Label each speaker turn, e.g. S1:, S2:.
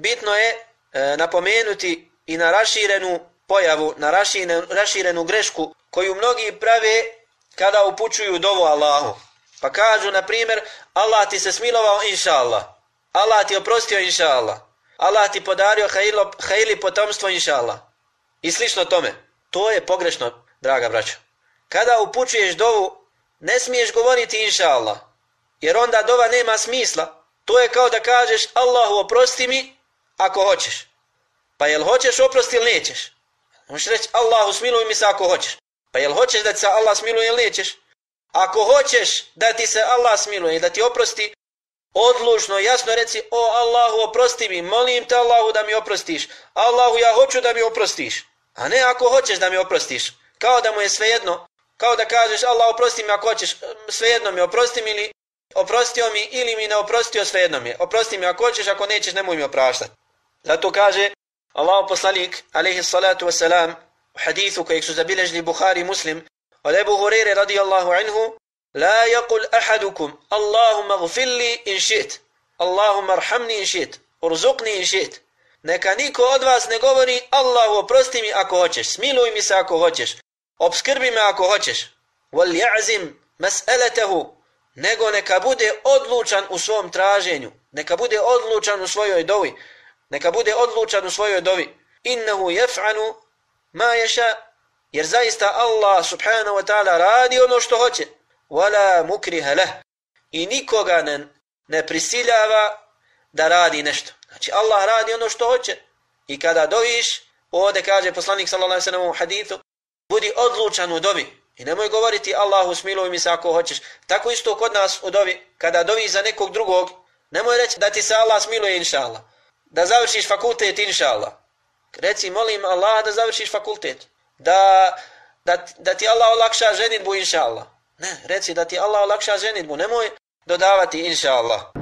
S1: bitno je e, napomenuti i na raširenu pojavu, na raširenu, raširenu grešku koju mnogi prave kada upućuju dovu Allahu. Pa kažu, na primjer, Allah ti se smilovao, inša Allah. Allah ti oprostio, inša Allah. Allah ti podario hajilo, hajili potomstvo, inša Allah. I slično tome. To je pogrešno, draga braća. Kada upućuješ dovu, ne smiješ govoriti, inša Allah. Jer onda dova nema smisla. To je kao da kažeš, Allahu oprosti mi, ako hoćeš. Pa jel hoćeš oprosti ili nećeš? Možeš reći, Allahu smiluj mi se ako hoćeš. Pa jel hoćeš da ti se Allah smiluje ili nećeš? Ako hoćeš da ti se Allah smiluje i da ti oprosti, odlužno, jasno reci, o Allahu oprosti mi, molim te Allahu da mi oprostiš. Allahu ja hoću da mi oprostiš. A ne ako hoćeš da mi oprostiš. Kao da mu je svejedno, kao da kažeš Allah oprosti mi ako hoćeš, svejedno mi oprosti mi ili oprostio mi ili mi ne oprostio svejedno mi. Oprosti mi ako hoćeš, ako nećeš nemoj mi opraštati. Zato kaže Allah poslanik, alaihi salatu wasalam, u hadithu kojeg su zabilježili Bukhari muslim, od Ebu Hurere radijallahu anhu, La yakul ahadukum, Allahumma gfirli in šit, Allahumma arhamni in šit, urzuqni in šit. Neka niko od vas ne govori, Allahu oprosti mi ako hoćeš, smiluj mi se ako hoćeš, obskrbi me ako hoćeš. Wal ja'zim mas'alatahu, nego neka bude odlučan u svom traženju, neka bude odlučan u svojoj dovi, neka bude odlučan u svojoj dovi. Innahu jef'anu ma ješa, jer zaista Allah subhanahu wa ta'ala radi ono što hoće. Wala mukriha leh. I nikoga ne, ne prisiljava da radi nešto. Znači Allah radi ono što hoće. I kada doviš, ovdje kaže poslanik sallallahu alaihi sallam u hadithu, budi odlučan u dovi. I nemoj govoriti Allahu smiluj mi se ako hoćeš. Tako isto kod nas u dovi, kada dovi za nekog drugog, nemoj reći da ti se Allah smiluje inša Allah da završiš fakultet, inša Allah. Reci, molim Allah da završiš fakultet. Da, da, da ti Allah olakša ženitbu, inša Allah. Ne, reci da ti Allah olakša ženitbu. Nemoj dodavati, inša Allah.